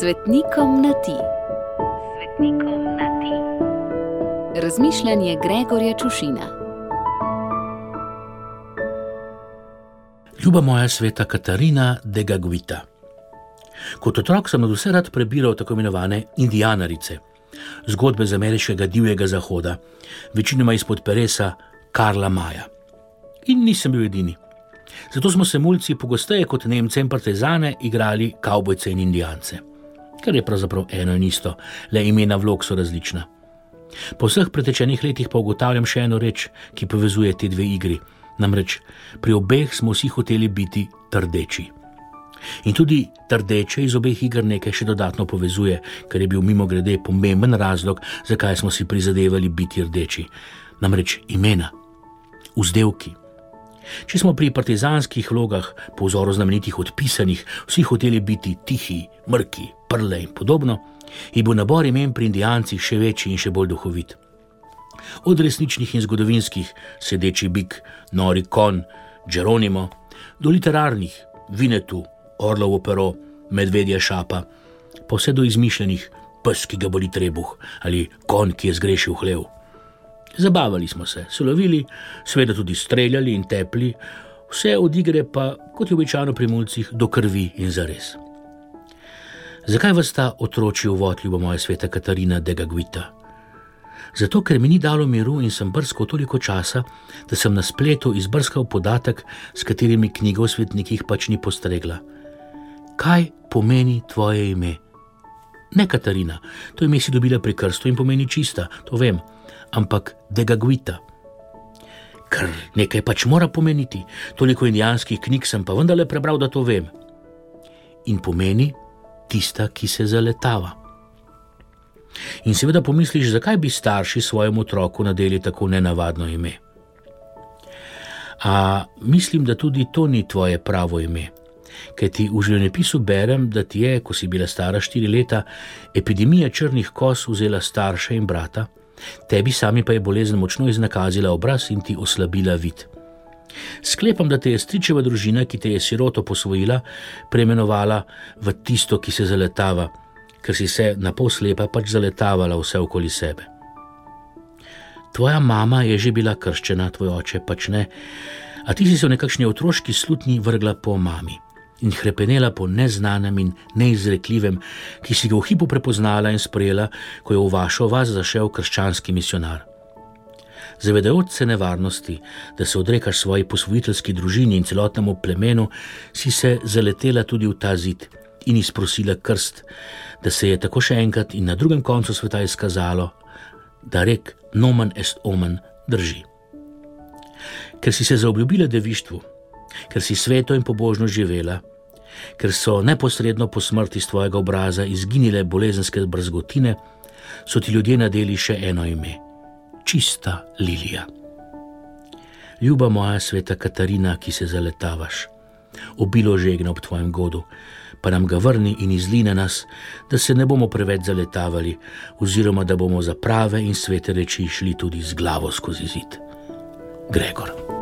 Svetnikom na ti. Svetnikom na ti. Razmišljanje Gregorja Čušina. Ljuba moja sveta Katarina de Gaguita. Kot otrok sem od vse rad prebiral tako imenovane indijanarice, zgodbe z ameriškega divjega zahoda, večinoma izpod peresa Karla Maja. In nisem bil edini. Zato smo se mulci pogosteje kot Nemce in Partizane igrali kavbojce in indijance. Kar je pravzaprav eno in isto, le imena vlog so različna. Po vseh pretečenih letih pa ugotavljam še eno reč, ki povezuje te dve igri. Namreč pri obeh smo vsi hoteli biti trdeči. In tudi trdeče iz obeh iger nekaj še dodatno povezuje, kar je bil mimo grede pomemben razlog, zakaj smo si prizadevali biti rdeči. Namreč imena, vzdelki. Če smo pri partizanskih vlogah, po vzoru znamenitih odpisanih, vsi hoteli biti tihi, mrki, prle in podobno, je bil nabor imen pri indijancih še večji in še bolj duhovit. Od resničnih in zgodovinskih, sedeči bik, nori kon, Geronimo, do literarnih, Vinetu, Orlovo pero, Medvedja šapa, pa vse do izmišljenih, pes, ki ga boli trebuh ali kon, ki je zgrešil hlev. Zabavali smo se, solovili, seveda tudi streljali in tepli, vse od igre pa, kot je običajno pri mulcih, do krvi in zares. Zakaj vas ta otroči uvod, ljubo moja sveta Katarina de Gaguita? Zato, ker mi ni dalo miru in sem brskal toliko časa, da sem na spletu izbrskal podatek, s katerimi knjiga o svetnikih pač ni postregla. Kaj pomeni tvoje ime? Ne Katarina, to ime si dobila pri krstu in pomeni čista, to vem ampak degaguita. Ker nekaj pač mora pomeniti, toliko indijanskih knjig sem pa vendarle prebral, da to vem. In pomeni tista, ki se zaletava. In seveda pomisliš, zakaj bi starši svojemu otroku nadeli tako nenavadno ime. A mislim, da tudi to ni tvoje pravo ime. Ker ti v življenjepisu berem, da ti je, ko si bila stara štiri leta, epidemija črnih kos vzela starše in brata, Tebi sami pa je bolezen močno iznakazila obraz in ti oslabila vid. Sklepam, da te je stričeva družina, ki te je siroto posvojila, preimenovala v tisto, ki se zaletava, ker si se na pol slepa pač zaletavala vse okoli sebe. Tvoja mama je že bila krščena, tvoj oče pač ne, a ti si se v nekakšni otroški slutni vrgla po mami in krepenela po neznanem in neizrekljivem, ki si ga v hipu prepoznala in sprejela, ko je v vašo vas zašel krščanski misionar. Zavedajoč se nevarnosti, da se odrekaš svoji posvojiteljski družini in celotnemu plemenu, si se zaletela tudi v ta zid in izprosila krst, da se je tako še enkrat in na drugem koncu sveta izkazalo, da rek nomen est omen drži. Ker si se zaobljubila devištvu, ker si sveto in pobožno živela, ker so neposredno po smrti z tvojega obraza izginile bolezenske brzgotine, so ti ljudje nadeli še eno ime: Čista Lilija. Ljuba moja sveta Katarina, ki se zaletavaš, obilo žegna ob tvojem godu, pa nam ga vrni in izline nas, da se ne bomo preveč zaletavali, oziroma da bomo za prave in svete reči šli tudi z glavo skozi zid. Gregor.